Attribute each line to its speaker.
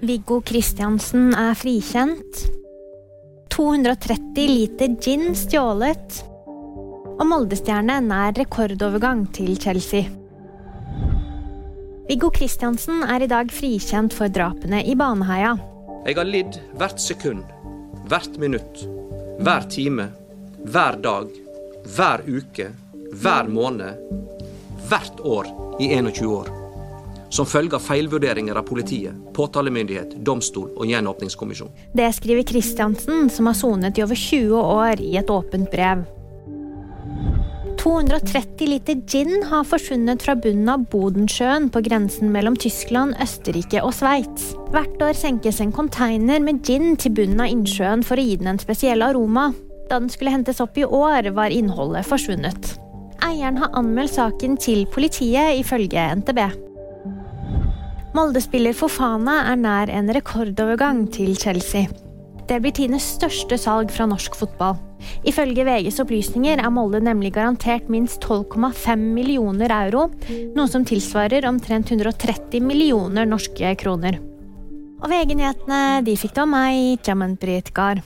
Speaker 1: Viggo Kristiansen er frikjent. 230 liter gin stjålet. Og Molde-stjerne nær rekordovergang til Chelsea. Viggo Kristiansen er i dag frikjent for drapene i Baneheia.
Speaker 2: Jeg har lidd hvert sekund, hvert minutt, hver time, hver dag, hver uke, hver måned, hvert år i 21 år. Som følge av feilvurderinger av politiet, påtalemyndighet, domstol og gjenåpningskommisjon.
Speaker 1: Det skriver Kristiansen, som har sonet i over 20 år, i et åpent brev. 230 liter gin har forsvunnet fra bunnen av Bodensjøen på grensen mellom Tyskland, Østerrike og Sveits. Hvert år senkes en container med gin til bunnen av innsjøen for å gi den en spesiell aroma. Da den skulle hentes opp i år, var innholdet forsvunnet. Eieren har anmeldt saken til politiet, ifølge NTB. Molde-spiller Fofana er nær en rekordovergang til Chelsea. Det blir tidenes største salg fra norsk fotball. Ifølge VGs opplysninger er Molde nemlig garantert minst 12,5 millioner euro, noe som tilsvarer omtrent 130 millioner norske kroner. Og VG-nyhetene de fikk av meg, Jamanpreet Gahr.